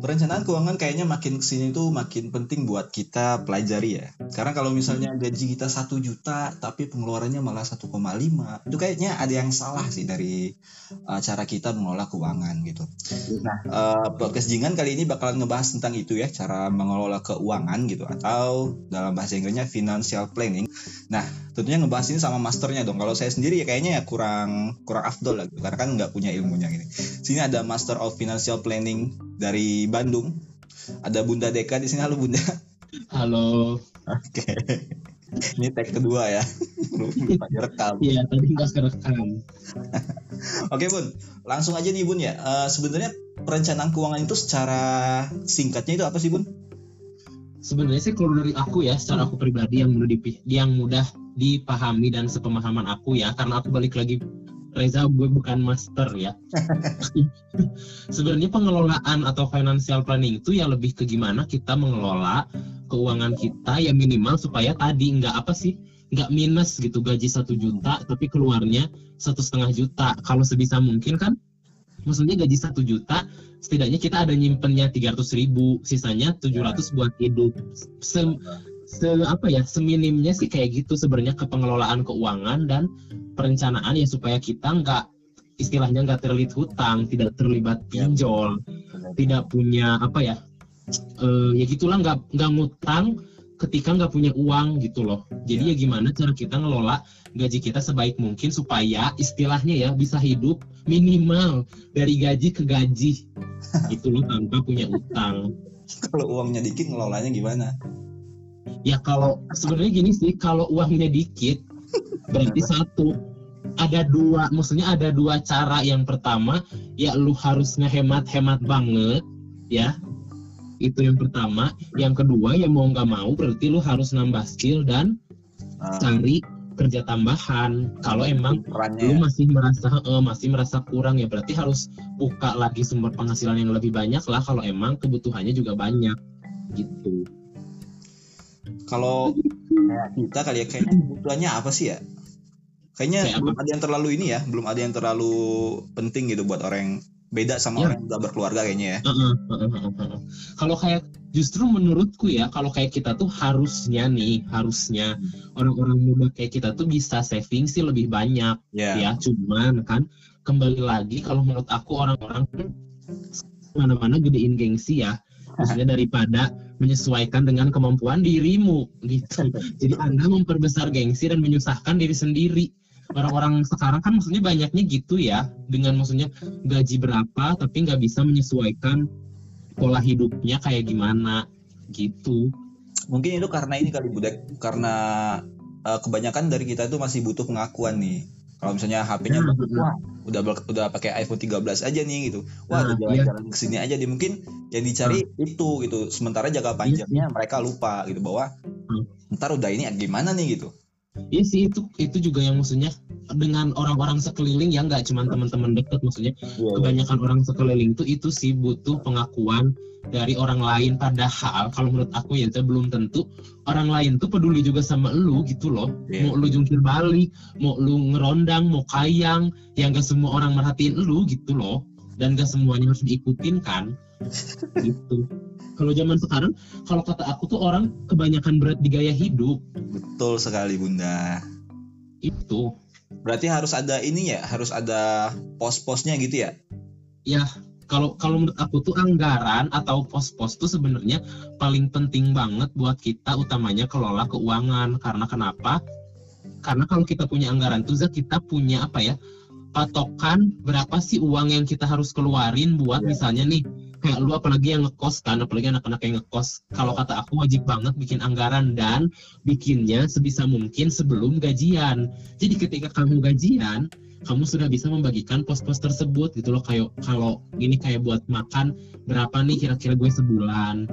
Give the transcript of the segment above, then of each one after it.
perencanaan keuangan kayaknya makin ke sini tuh makin penting buat kita pelajari ya. Karena kalau misalnya gaji kita satu juta tapi pengeluarannya malah 1,5 itu kayaknya ada yang salah sih dari uh, cara kita mengelola keuangan gitu. Nah uh, podcast Jingan kali ini bakalan ngebahas tentang itu ya cara mengelola keuangan gitu atau dalam bahasa Inggrisnya financial planning. Nah tentunya ngebahas ini sama masternya dong. Kalau saya sendiri ya kayaknya ya kurang kurang afdol lah gitu karena kan nggak punya ilmunya gini. Sini ada Master of Financial Planning dari Bandung. Ada Bunda Deka di sini. Halo Bunda. Halo. Oke. Ini tag kedua ya. Belum rekam. Iya, tadi nggak kerekam. Oke Bun, langsung aja nih Bun ya. Uh, Sebenarnya perencanaan keuangan itu secara singkatnya itu apa sih Bun? Sebenarnya sih kalau dari aku ya, secara aku pribadi yang mudah yang mudah dipahami dan sepemahaman aku ya, karena aku balik lagi Reza gue bukan master ya. Sebenarnya pengelolaan atau financial planning itu ya lebih ke gimana kita mengelola keuangan kita ya minimal supaya tadi nggak apa sih nggak minus gitu gaji satu juta tapi keluarnya satu setengah juta kalau sebisa mungkin kan maksudnya gaji satu juta setidaknya kita ada nyimpennya tiga ratus ribu sisanya tujuh ratus buat hidup se, se apa ya seminimnya sih kayak gitu sebenarnya ke pengelolaan keuangan dan perencanaan ya supaya kita nggak istilahnya nggak terlilit hutang tidak terlibat pinjol tidak punya apa ya eh, ya gitulah nggak nggak ngutang ketika nggak punya uang gitu loh. Jadi ya gimana cara kita ngelola gaji kita sebaik mungkin supaya istilahnya ya bisa hidup minimal dari gaji ke gaji. Itu loh tanpa punya utang. Kalau uangnya dikit ngelolanya gimana? Ya kalau sebenarnya gini sih kalau uangnya dikit berarti satu ada dua maksudnya ada dua cara. Yang pertama ya lu harus ngehemat hemat banget ya. Itu yang pertama. Yang kedua ya mau nggak mau berarti lu harus nambah skill dan Uh, cari kerja tambahan. Kalau emang perannya lu ya. masih merasa eh, masih merasa kurang ya berarti harus buka lagi sumber penghasilan yang lebih banyak lah kalau emang kebutuhannya juga banyak gitu Kalau kita kali ya kayaknya kebutuhannya apa sih ya? Kayaknya Kayak apa? belum ada yang terlalu ini ya, belum ada yang terlalu penting gitu buat orang yang beda sama Ya. orang yang udah berkeluarga kayaknya ya. Heeh, heeh, heeh, heeh. Kalau kayak justru menurutku ya, kalau kayak kita tuh harusnya nih, harusnya orang-orang muda kayak kita tuh bisa saving sih lebih banyak Ya. ya. Cuman kan kembali lagi kalau menurut aku orang-orang mana-mana gedein gengsi ya. Maksudnya daripada menyesuaikan dengan kemampuan dirimu gitu. Jadi Anda memperbesar gengsi dan menyusahkan diri sendiri. Orang-orang sekarang kan maksudnya banyaknya gitu ya, dengan maksudnya gaji berapa tapi nggak bisa menyesuaikan pola hidupnya kayak gimana gitu. Mungkin itu karena ini kali budek karena eh, kebanyakan dari kita itu masih butuh pengakuan nih. Kalau misalnya HP-nya Nah, nah. wah udah ber- udah pakai iPhone 13 aja nih gitu. Wah, Nah, udah jalan-jalan ke sini aja dia mungkin yang dicari itu gitu. Sementara jangka panjangnya mereka lupa gitu bahwa Hmm. ntar udah ini gimana nih gitu. Iya sih itu itu juga yang maksudnya dengan orang-orang sekeliling ya nggak cuma teman-teman dekat maksudnya. Iya, kebanyakan orang sekeliling tuh itu sih butuh pengakuan dari orang lain. Padahal kalau menurut aku ya itu belum tentu orang lain tuh peduli juga sama lu gitu loh. Iya. mau lu jungkir balik mau lu ngerondang mau kayang yang gak semua orang merhatiin lu gitu loh. Dan gak semuanya harus diikutin kan gitu kalau zaman sekarang kalau kata aku tuh orang kebanyakan berat di gaya hidup Betul sekali Bunda. itu Berarti harus ada ini ya, harus ada pos-posnya gitu ya. ya kalau kalau menurut aku tuh anggaran atau pos-pos tuh sebenarnya paling penting banget buat kita utamanya kelola keuangan karena kenapa karena kalau kita punya anggaran tuh kita punya apa ya patokan berapa sih uang yang kita harus keluarin buat Iya. misalnya nih kayak lu apalagi yang ngekos kan apalagi anak-anak yang ngekos. Kalau kata aku wajib banget bikin anggaran dan bikinnya sebisa mungkin sebelum gajian. Jadi ketika kamu gajian kamu sudah bisa membagikan pos-pos tersebut gitu loh kayak kalau ini kayak buat makan berapa nih kira-kira gue sebulan.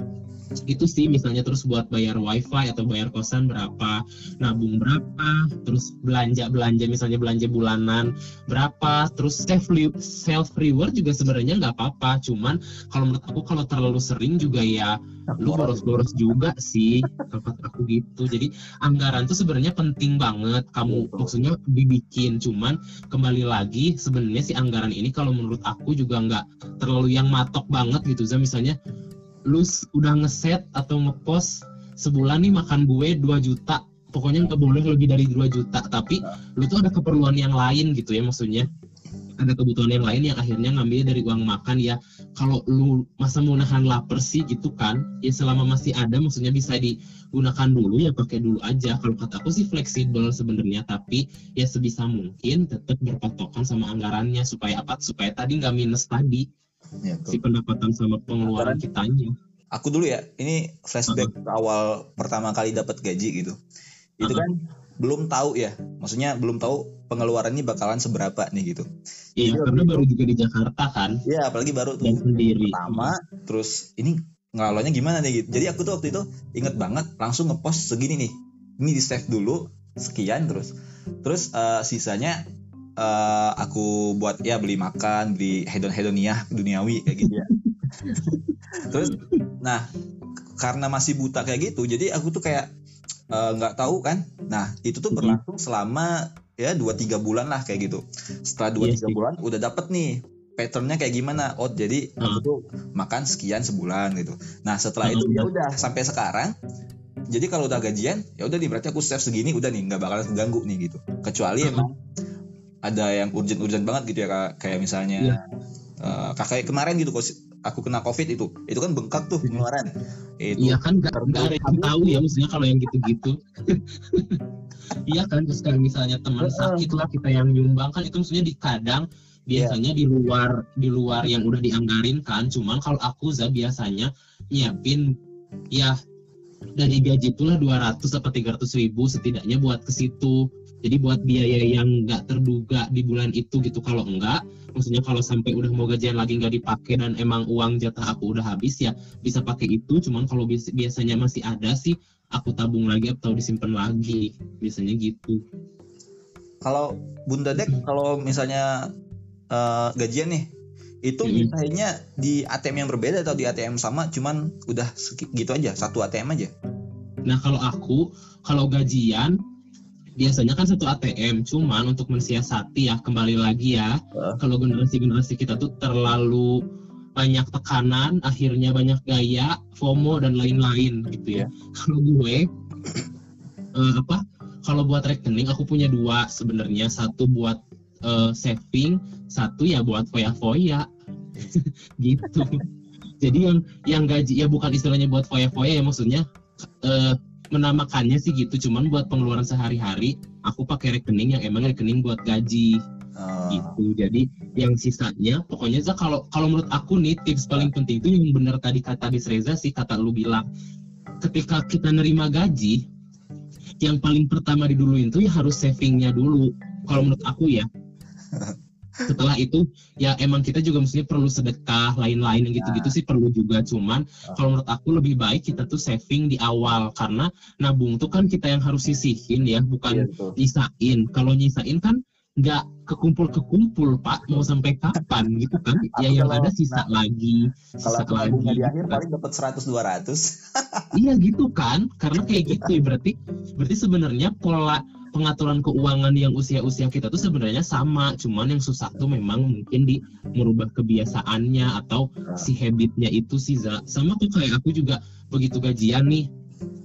Itu sih misalnya terus buat bayar wifi atau bayar kosan berapa nabung berapa terus belanja belanja misalnya belanja bulanan berapa terus self self reward juga sebenarnya nggak apa-apa. Cuman kalau menurut aku kalau terlalu sering juga ya lu boros-boros juga sih tempat aku gitu. Jadi anggaran tuh sebenarnya penting banget kamu maksudnya dibikin. Cuman kembali lagi sebenarnya si anggaran ini kalau menurut aku juga nggak terlalu yang matok banget gitu Zam misalnya lu udah ngeset atau ngepost sebulan nih makan gue 2 juta pokoknya nggak boleh lebih dari 2 juta. Tapi lu tuh ada keperluan yang lain gitu ya maksudnya ada kebutuhan yang lain yang akhirnya ngambil dari uang makan ya. Kalau lu masa mau nahan lapar sih gitu kan ya selama masih ada maksudnya bisa digunakan dulu ya pakai dulu aja. Kalau kata aku sih fleksibel sebenarnya tapi ya sebisa mungkin tetap berpatokan sama anggarannya supaya apa? Supaya tadi nggak minus tadi Ya, si pendapatan sama pengeluaran kitanya. Aku dulu ya ini flashback ke awal pertama kali dapat gaji gitu. Itu Uh-huh. kan belum tahu ya. Maksudnya belum tahu pengeluarannya bakalan seberapa nih gitu. Iya Iya, karena baru juga di Jakarta kan. Ya apalagi baru dan tuh sendiri. pertama terus ini ngelolanya gimana nih gitu. Jadi aku tuh waktu itu inget banget langsung ngepost segini nih. Ini di save dulu sekian terus. Terus eh, sisanya eh, aku buat ya beli makan beli hedon hedoniah duniawi kayak gitu ya. Terus nah karena masih buta kayak gitu jadi aku tuh kayak eh, nggak tahu kan nah itu tuh berlangsung selama ya dua tiga bulan lah kayak gitu setelah dua Iya tiga bulan udah dapet nih patternnya kayak gimana oh jadi aku Hmm. tuh makan sekian sebulan gitu nah setelah itu Hmm. ya udah sampai sekarang jadi kalau udah gajian ya udah nih berarti aku save segini udah nih nggak bakalan keganggu nih gitu kecuali Hmm. emang ada yang urgent-urgent banget gitu ya Kak. kayak misalnya Iya. eh, kakak kemarin gitu kok aku kena covid itu itu kan bengkak tuh pengeluaran itu Iya kan nggak nggak ada yang tahu ya maksudnya kalau yang gitu-gitu. iya kan terus kalau misalnya teman sakit lah kita yang nyumbang kan itu maksudnya di kadang biasanya di luar di luar yang udah dianggarin kan. Cuman kalau aku za biasanya nyiapin ya dari gaji itulah 200 atau 300 ribu setidaknya buat ke situ. Jadi buat biaya yang nggak terduga di bulan itu gitu. Kalau enggak, maksudnya kalau sampai udah mau gajian lagi nggak dipakai dan emang uang jatah aku udah habis ya bisa pakai itu cuman kalau bias- biasanya masih ada sih aku tabung lagi atau disimpan lagi biasanya gitu kalau Bunda Dek kalau misalnya eh, gajian nih itu Hmm. misalnya di ATM yang berbeda atau di ATM sama cuman udah gitu aja satu ATM aja. Nah kalau aku kalau gajian biasanya kan satu ATM cuman untuk mensiasati ya kembali lagi ya. Heeh. kalau generasi generasi kita tuh terlalu banyak tekanan akhirnya banyak gaya FOMO dan lain-lain gitu ya. Kalau gue eh, apa kalau buat rekening aku punya dua sebenarnya. Satu buat eh, saving satu ya buat foya-foya gitu. Jadi yang yang gaji ya bukan istilahnya buat foya-foya ya maksudnya eh, menamakannya sih gitu. Cuman buat pengeluaran sehari-hari aku pakai rekening yang emang rekening buat gaji. Eh, gitu. Jadi yang sisanya pokoknya Za, kalau kalau menurut aku nih tips paling penting itu yang benar tadi kata Bis Reza sih kata lu bilang ketika kita nerima gaji yang paling pertama diduluin tuh ya harus savingnya dulu. Kalau menurut aku ya setelah itu ya emang kita juga mestinya perlu sedekah lain-lain yang gitu-gitu sih perlu juga. Cuman kalau menurut aku lebih baik kita tuh saving di awal. Karena nabung tuh kan kita yang harus sisihin ya iya bukan betul. nyisain. Kalau nyisain kan nggak kekumpul kekumpul pak. Mau sampai kapan gitu kan? Ya Aku yang kalau- ada sisa lagi kalau sisa aku lagi di gitu akhir kan. paling dapat 100 200 iya gitu kan? Karena kayak gitu ya berarti berarti sebenarnya pola pengaturan keuangan yang usia-usia kita tuh sebenarnya sama cuman yang susah tuh memang mungkin di merubah kebiasaannya atau si habitnya itu sih Za. sama tuh kayak aku juga begitu gajian nih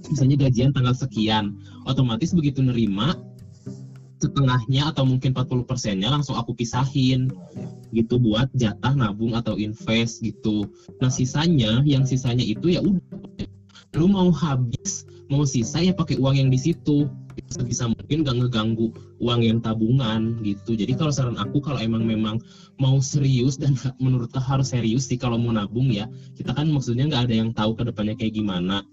misalnya gajian tanggal sekian otomatis begitu nerima setengahnya atau mungkin 40 persennya langsung aku pisahin gitu buat jatah nabung atau invest gitu. Nah sisanya yang sisanya itu ya udah. Lu mau habis mau sisa ya pakai uang yang di situ. Sebisa mungkin gak ngeganggu uang yang tabungan gitu. Jadi kalau saran aku kalau emang memang mau serius dan menurut harus serius sih kalau mau nabung ya. Kita kan maksudnya nggak ada yang tahu ke depannya kayak gimana.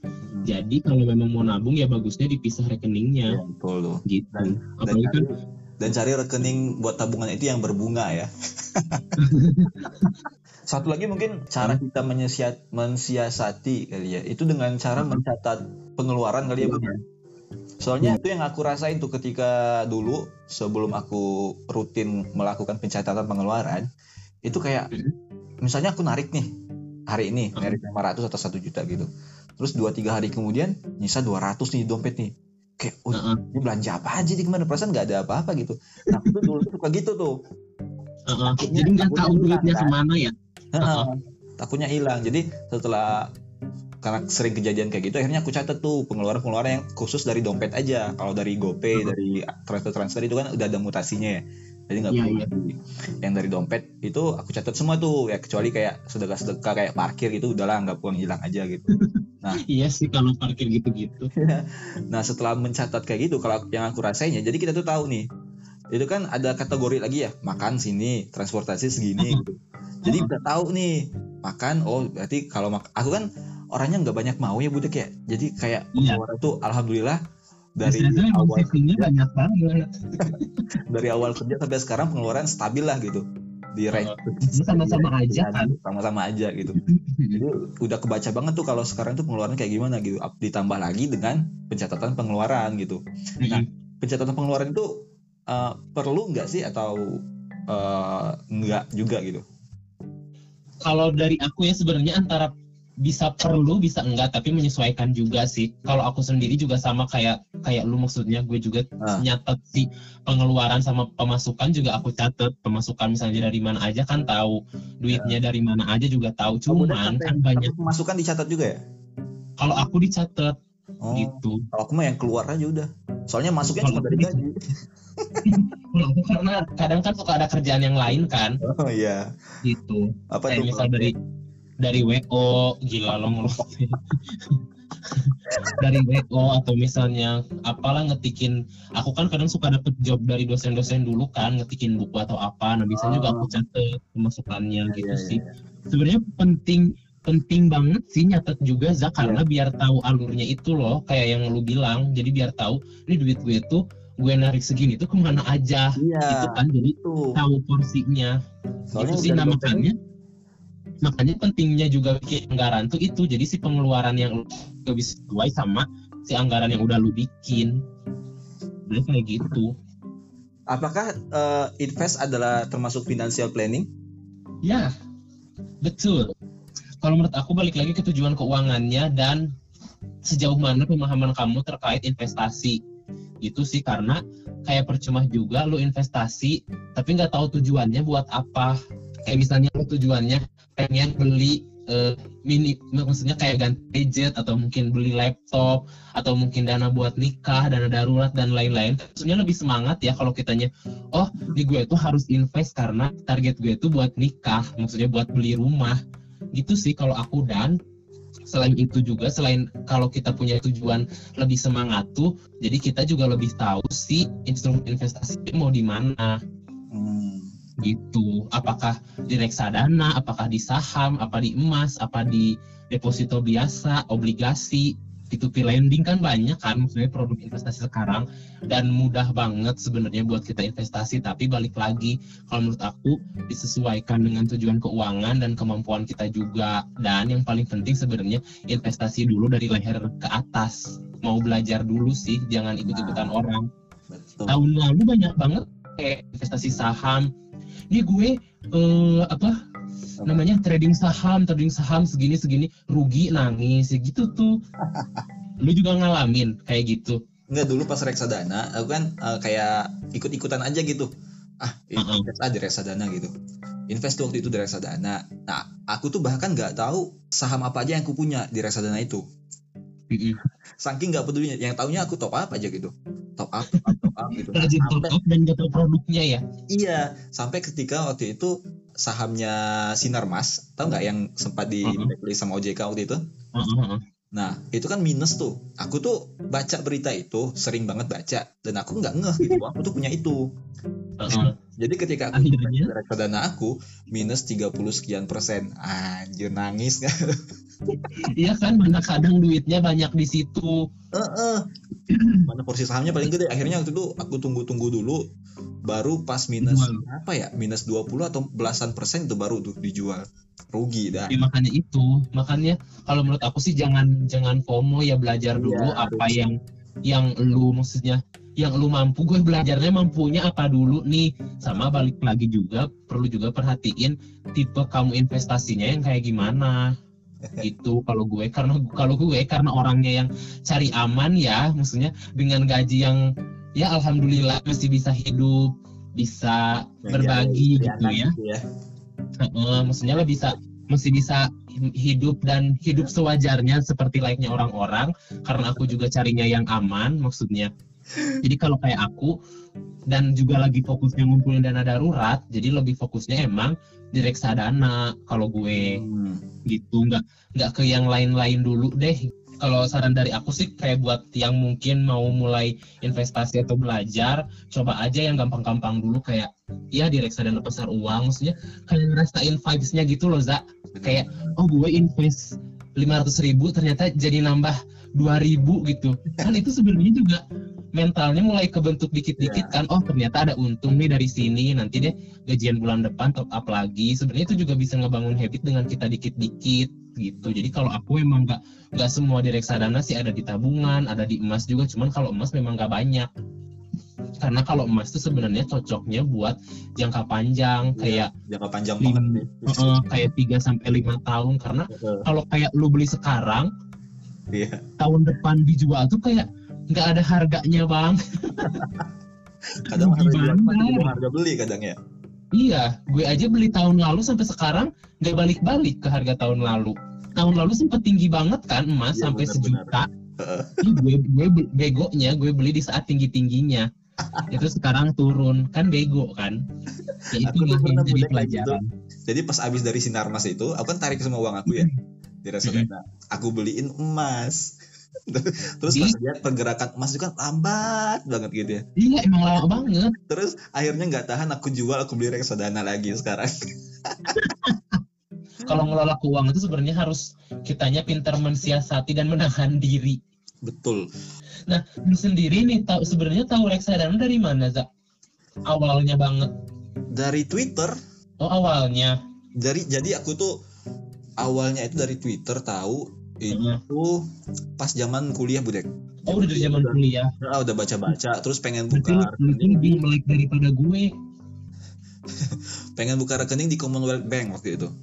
Jadi kalau memang mau nabung ya bagusnya dipisah rekeningnya. Iya, betul tuh. Gitu. Dan apalagi kan cari, dan cari rekening buat tabungan itu yang berbunga ya. Satu lagi mungkin cara kita menyiasat, mensiasati kali ya. Itu dengan cara mencatat pengeluaran kali ya ya. Soalnya itu yang aku rasain tuh ketika dulu sebelum aku rutin melakukan pencatatan pengeluaran itu kayak Hmm. misalnya aku narik nih hari ini narik 500 atau 1 juta gitu terus dua tiga hari kemudian nyisa 200 nih di dompet nih kayak oh Heeh. ini belanja apa aja di ke mana perasaan nggak ada apa-apa gitu nah aku tuh dulu tuh suka gitu tuh Heeh. Takutnya- Jadi nggak tahu duitnya kan? ke mana ya. Heeh. takutnya hilang jadi setelah karena sering kejadian kayak gitu akhirnya aku catat tuh pengeluaran pengeluaran yang khusus dari dompet aja kalau dari GoPay Hmm. dari transfer transfer itu kan udah ada mutasinya ya jadi nggak Iya, perlu iya. lagi. yang dari dompet itu aku catat semua tuh ya kecuali kayak sedekah sedekah kayak parkir gitu udahlah nggak pulang hilang aja gitu Iya sih kalau parkir gitu-gitu. nah setelah mencatat kayak gitu kalau yang aku rasain ya jadi kita tuh tahu nih itu kan ada kategori lagi ya makan sini transportasi segini gitu jadi udah tahu nih makan oh berarti kalau mak aku kan orangnya nggak banyak mau ya budek ya jadi kayak Iya. pengeluaran tuh alhamdulillah dari Biasanya awal kerja, banyak banget. dari awal kerja sampai sekarang pengeluaran stabil lah gitu di range sama-sama aja kan. sama-sama aja gitu jadi udah kebaca banget tuh kalau sekarang tuh pengeluaran kayak gimana gitu ditambah lagi dengan pencatatan pengeluaran gitu Nah, pencatatan pengeluaran itu eh, perlu nggak sih atau eh, nggak juga gitu Kalau dari aku ya sebenarnya antara bisa perlu bisa enggak tapi menyesuaikan juga sih. Kalau aku sendiri juga sama kayak kayak lu maksudnya gue juga Ah. nyatet sih pengeluaran sama pemasukan juga aku catat pemasukan misalnya dari mana aja kan tahu duitnya dari mana aja juga tahu. Cuman kan banyak pemasukan dicatat juga ya? Kalau aku dicatat oh. gitu. Kalau aku mah yang keluar aja udah. Soalnya masuknya Kalau cuma dari gaji. Kalau aku karena kadang kan suka ada kerjaan yang lain kan. Oh iya. Gitu. Apa kayak tuh misal dari dari WO gila lo dari WO atau misalnya apalah ngetikin aku kan kadang suka dapet job dari dosen-dosen dulu kan ngetikin buku atau apa nah biasanya juga aku catet pemasukannya gitu Iya, iya, sih sebenarnya penting penting banget sih nyatet juga Zak Iya. karena biar tahu alurnya itu loh kayak yang lu bilang. Jadi biar tahu ini duit gue tuh gue narik segini tuh ke mana aja? Iya gitu kan jadi itu tahu porsinya. Soalnya itu sih dosen- makanya pentingnya juga bikin anggaran tuh itu. Jadi si pengeluaran yang lu bisa sesuai sama si anggaran yang udah lu bikin. Udah kayak gitu. Apakah eh, invest adalah termasuk financial planning? Ya betul. Kalau menurut aku balik lagi ke tujuan keuangannya dan sejauh mana pemahaman kamu terkait investasi. Itu sih karena kayak percuma juga lu investasi tapi nggak tahu tujuannya buat apa. Kayak misalnya lu tujuannya pengen beli eh, mini maksudnya kayak ganti gadget atau mungkin beli laptop atau mungkin dana buat nikah dana darurat dan lain-lain. Maksudnya lebih semangat ya kalau kitanya oh di gue tuh harus invest karena target gue tuh buat nikah maksudnya buat beli rumah. Gitu sih kalau aku dan selain itu juga selain kalau kita punya tujuan lebih semangat tuh jadi kita juga lebih tahu sih instrumen investasi mau di mana. Hmm. Gitu apakah di reksadana apakah di saham apa di emas apa di deposito biasa obligasi P2P lending kan banyak kan maksudnya produk investasi sekarang. Dan mudah banget sebenarnya buat kita investasi tapi balik lagi kalau menurut aku disesuaikan dengan tujuan keuangan dan kemampuan kita juga. Dan yang paling penting sebenarnya investasi dulu dari leher ke atas. Mau belajar dulu sih jangan ikut-ikutan orang. Betul. Tahun lalu banyak banget kayak investasi saham ini gue eh, apa namanya trading saham trading saham segini segini rugi nangis ya gitu tuh lu juga ngalamin kayak gitu Enggak dulu pas reksadana, aku kan eh, kayak ikut-ikutan aja gitu. Ah, invest ah di reksadana gitu. Invest tuh waktu itu di reksadana. Nah, aku tuh bahkan nggak tahu saham apa aja yang aku punya di reksadana itu. Saking nggak pedulinya, yang taunya aku top up aja gitu. Top up, top up, top up gitu. rajin top up dan gak tahu produknya ya iya, sampai ketika waktu itu sahamnya Sinarmas, tau nggak yang sempat di Uh-uh. beli sama OJK waktu itu? Heeh, heeh. Nah, itu kan minus tuh. Aku tuh baca berita itu, sering banget baca. Dan aku nggak ngeh gitu, aku tuh punya itu. Heeh. Jadi ketika aku reksadana aku, minus 30 sekian persen. Anjir, nangis kan? iya kan mana kadang duitnya banyak di situ Heeh. Mana porsi sahamnya paling gede. Akhirnya waktu itu aku tunggu-tunggu dulu. Baru pas minus, Jual. apa ya, minus 20 atau belasan persen itu baru tuh dijual. Rugi dah. ya, makanya itu makanya kalau menurut aku sih jangan jangan FOMO ya belajar Iya, dulu apa harus. yang yang lu maksudnya yang lu mampu gue belajarnya mampunya apa dulu nih sama balik lagi juga perlu juga perhatiin tipe kamu investasinya yang kayak gimana Itu kalau gue karena kalau gue karena orangnya yang cari aman ya, maksudnya dengan gaji yang ya alhamdulillah masih bisa hidup, bisa berbagi Ya, gitu ya. gitu ya. Heeh, maksudnya lo bisa masih bisa hidup dan hidup sewajarnya seperti layaknya orang-orang karena aku juga carinya yang aman maksudnya jadi kalau kayak aku dan juga lagi fokusnya ngumpulin dana darurat jadi lebih fokusnya emang di reksadana. Kalau gue Hmm. gitu nggak nggak ke yang lain-lain dulu deh. Kalau saran dari aku sih kayak buat yang mungkin mau mulai investasi atau belajar coba aja yang gampang-gampang dulu kayak ya di reksadana pasar uang. Maksudnya kalian ngerasain vibes-nya gitu loh Za. Kayak oh gue invest 500 ribu ternyata jadi nambah 2000 gitu. Kan itu sebenarnya juga mentalnya mulai kebentuk dikit-dikit kan oh ternyata ada untung nih dari sini nanti deh gajian bulan depan top up lagi. Sebenarnya itu juga bisa ngebangun habit dengan kita dikit-dikit gitu. Jadi kalau aku emang nggak nggak semua di reksadana sih ada di tabungan ada di emas juga cuman kalau emas memang nggak banyak. Karena kalau emas tuh sebenarnya cocoknya buat jangka panjang kayak jangka panjang banget eh, kayak 3 sampai lima tahun. Karena kalau kayak lu beli sekarang Iya. tahun depan dijual tuh kayak nggak ada harganya bang. Kadang harga jual harga beli kadang ya. iya gue aja beli tahun lalu sampai sekarang nggak balik-balik ke harga tahun lalu. Tahun lalu sempat tinggi banget kan emas Iya, sampai benar-benar. sejuta. Ih, gue gue be- begonya gue beli di saat tinggi tingginya itu sekarang turun. Kan bego kan? Ya, itu yang jadi kayak pelajaran. Jadi pas abis dari Sinarmas itu, aku kan tarik semua uang aku ya di reksadana. Aku beliin emas. Terus pas Ih. lihat pergerakan emas itu kan lambat banget gitu ya. iya emang lama banget Terus akhirnya nggak tahan aku jual, aku beli reksadana lagi sekarang. kalau ngelola keuangan itu sebenarnya harus kitanya pintar mensiasati dan menahan diri Betul. Nah, lu sendiri nih tahu sebenarnya tahu reksadana dari mana, Zak? Awalnya banget. Dari Twitter, Oh, awalnya. dari jadi aku tuh awalnya itu dari Twitter tahu itu pas zaman kuliah budek. Oh, udah dari zaman kuliah. Nah, udah baca-baca, terus pengen buka tuh lebih melek daripada gue. pengen buka rekening di Commonwealth Bank waktu itu.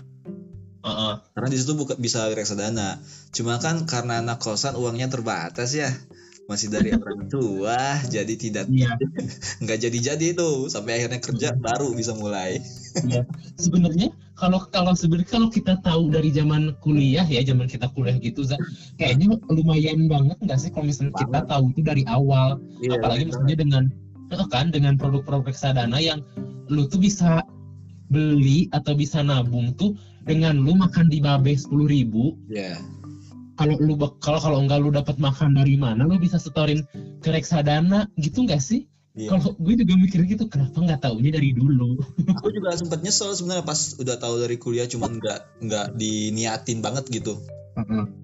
Heeh. Karena di situ buka bisa reksadana. Cuma kan karena anak kosan uangnya terbatas ya. Masih dari orang tua, jadi tidak Iya, nggak jadi-jadi itu sampai akhirnya kerja baru bisa mulai. iya. Sebenarnya kalau kalau sebenarnya kalau kita tahu dari zaman kuliah ya, zaman kita kuliah gitu, Zak, kayaknya lumayan banget nggak sih kalau misalnya kita tahu itu dari awal. Iya, apalagi maksudnya dengan eh, kan dengan produk-produk reksadana yang lu tuh bisa beli atau bisa nabung tuh dengan lu makan di babe sepuluh ribu Iya. kalau lu kalau kalau enggak lu dapat makan dari mana lu bisa setorin ke reksadana gitu nggak sih Iya. kalau gue juga mikir gitu kenapa nggak taunya dari dulu. Aku juga sempat nyesel sebenarnya pas udah tahu dari kuliah cuman nggak nggak diniatin banget gitu.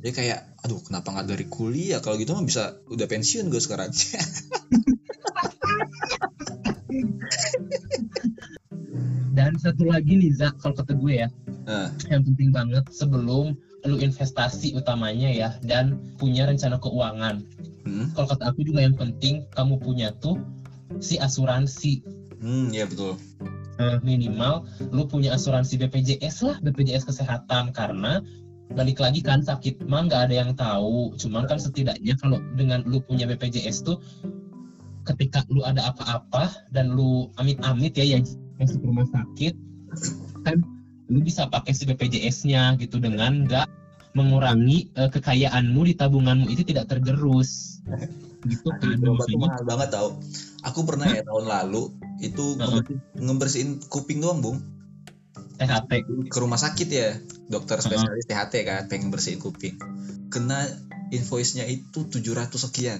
Jadi kayak aduh kenapa nggak dari kuliah? Kalau gitu mah bisa udah pensiun gue sekarang. dan satu lagi nih Zak kalau kata gue ya Nah, yang penting banget sebelum lu investasi utamanya ya dan punya rencana keuangan. Hmm, kalau kata aku juga yang penting kamu punya tuh si asuransi. Hmm, ya betul. Eh, minimal lu punya asuransi BPJS lah BPJS kesehatan. Karena balik lagi kan sakit mah nggak ada yang tahu. Cuman kan setidaknya kalau dengan lu punya BPJS tuh ketika lu ada apa-apa dan lu amit-amit ya ya masuk rumah sakit kan lu bisa pakai si BPJS-nya gitu dengan nggak mengurangi eh, kekayaanmu di tabunganmu. Itu tidak tergerus gitu kan mahal banget tau. Aku pernah ya tahun lalu itu ngebersihin, kuping doang bung. THT ke rumah sakit ya dokter spesialis THT kan pengen bersihin kuping. Kena invoice-nya itu 700 sekian.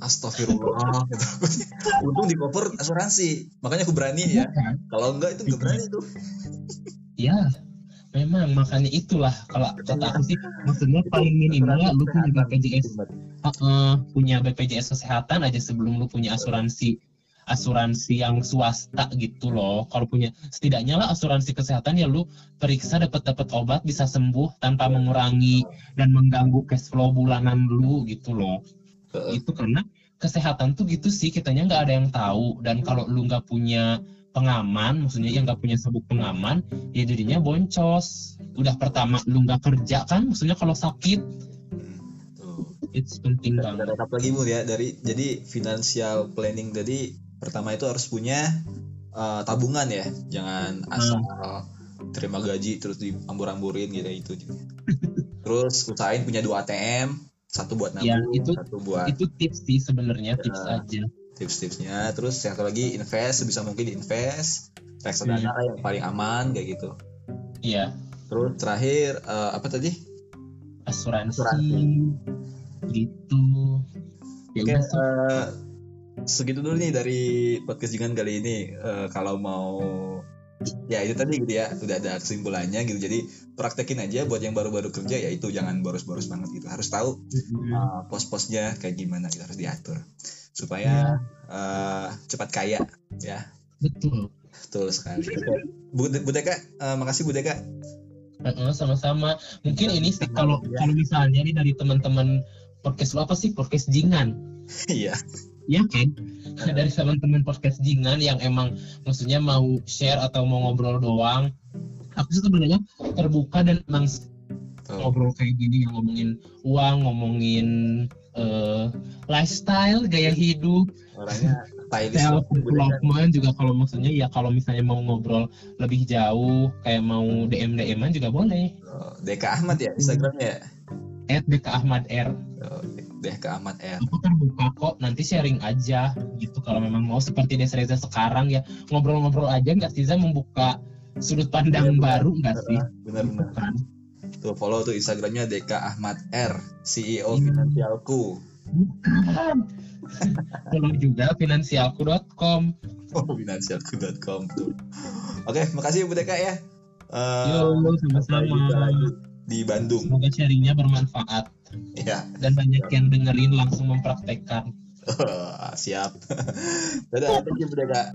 Astagfirullah gitu. Untung di cover asuransi. Makanya aku berani ya. Kan? Kalau enggak itu nggak berani tuh. Ya, memang makanya itulah. Kalau kata aku sih maksudnya paling minimal lu punya BPJS Heeh, punya BPJS kesehatan aja sebelum lu punya asuransi. Asuransi yang swasta gitu loh. Kalau punya setidaknya lah asuransi kesehatan ya lu periksa dapat dapat obat bisa sembuh tanpa mengurangi dan mengganggu cash flow bulanan lu gitu loh. Itu karena kesehatan tuh gitu sih kitanya nggak ada yang tahu. Dan kalau lu nggak punya pengaman maksudnya yang nggak punya sabuk pengaman ya jadinya boncos. Udah pertama lu nggak kerja kan maksudnya kalau sakit. Hmm, tuh. itu penting banget. rekap lagi bu ya? Dari jadi financial planning tadi pertama itu harus punya uh, tabungan ya. Jangan asal terima gaji terus diambur-amburin gitu itu terus usahain punya dua ATM satu buat nabung Ya, itu- satu buat itu tips sih sebenarnya tips Ya. aja tips-tipsnya terus yang satu lagi invest sebisa mungkin invest reksadana Hmm. yang paling aman kayak gitu Iya terus terakhir uh, apa tadi asuransi, Asuransi. gitu ya Oke, udah sih. eh, segitu dulu nih dari podcast jangan kali ini. Eh, kalau mau ya itu tadi gitu ya, udah ada kesimpulannya gitu. Jadi praktekin aja buat yang baru-baru kerja ya itu jangan boros-boros banget gitu. Harus tahu eh, pos-posnya kayak gimana gitu harus diatur supaya eh, cepat kaya ya. betul Betul sekali. Oke. Bu, Bu Deka, eh, makasih Bu Deka. Heeh, sama-sama mungkin ini sih kalau Ya. kalau misalnya nih dari teman-teman podcast lo apa sih podcast jingan Iya. ya kan dari teman-teman podcast jingan yang emang maksudnya mau share atau mau ngobrol doang aku sebenarnya terbuka dan emang Tuh. ngobrol kayak gini ngomongin uang ngomongin eh, lifestyle gaya hidup Orangnya self development juga kalau maksudnya ya kalau misalnya mau ngobrol lebih jauh kayak mau dm dman juga boleh Oh, Deka Ahmad ya Instagramnya ya. at Deka Ahmad R Oh, Deka Ahmad R. aku terbuka kok nanti sharing aja gitu kalau memang mau seperti Des Reza sekarang ya ngobrol-ngobrol aja nggak sih membuka sudut pandang Iya, benar. baru nggak sih Benar-benar. Tuh follow tuh Instagramnya Deka Ahmad R, CEO Hmm. Finansialku. bukan follow juga finansialku.com Oh, finansialku.com tuh. Oke, makasih Bu Deka ya. Eh, yo sama-sama di Bandung. semoga sharingnya bermanfaat Ya, dan banyak yang dengerin langsung mempraktekkan siap. Dadah, thank you Bu Deka.